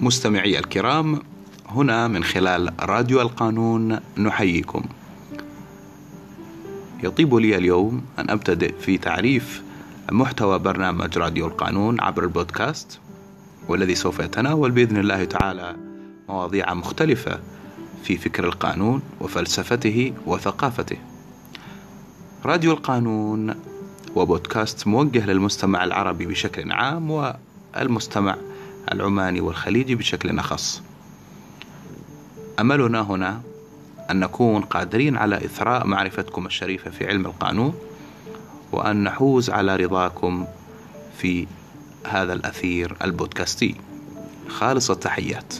مستمعي الكرام هنا من خلال راديو القانون نحييكم. يطيب لي اليوم أن أبتدئ في تعريف محتوى برنامج راديو القانون عبر البودكاست والذي سوف يتناول بإذن الله تعالى مواضيع مختلفة في فكر القانون وفلسفته وثقافته. راديو القانون وبودكاست موجه للمستمع العربي بشكل عام والمستمع العماني والخليجي بشكل أخص أملنا هنا أن نكون قادرين على إثراء معرفتكم الشريفة في علم القانون وأن نحوز على رضاكم في هذا الأثير البودكاستي. خالص التحيات.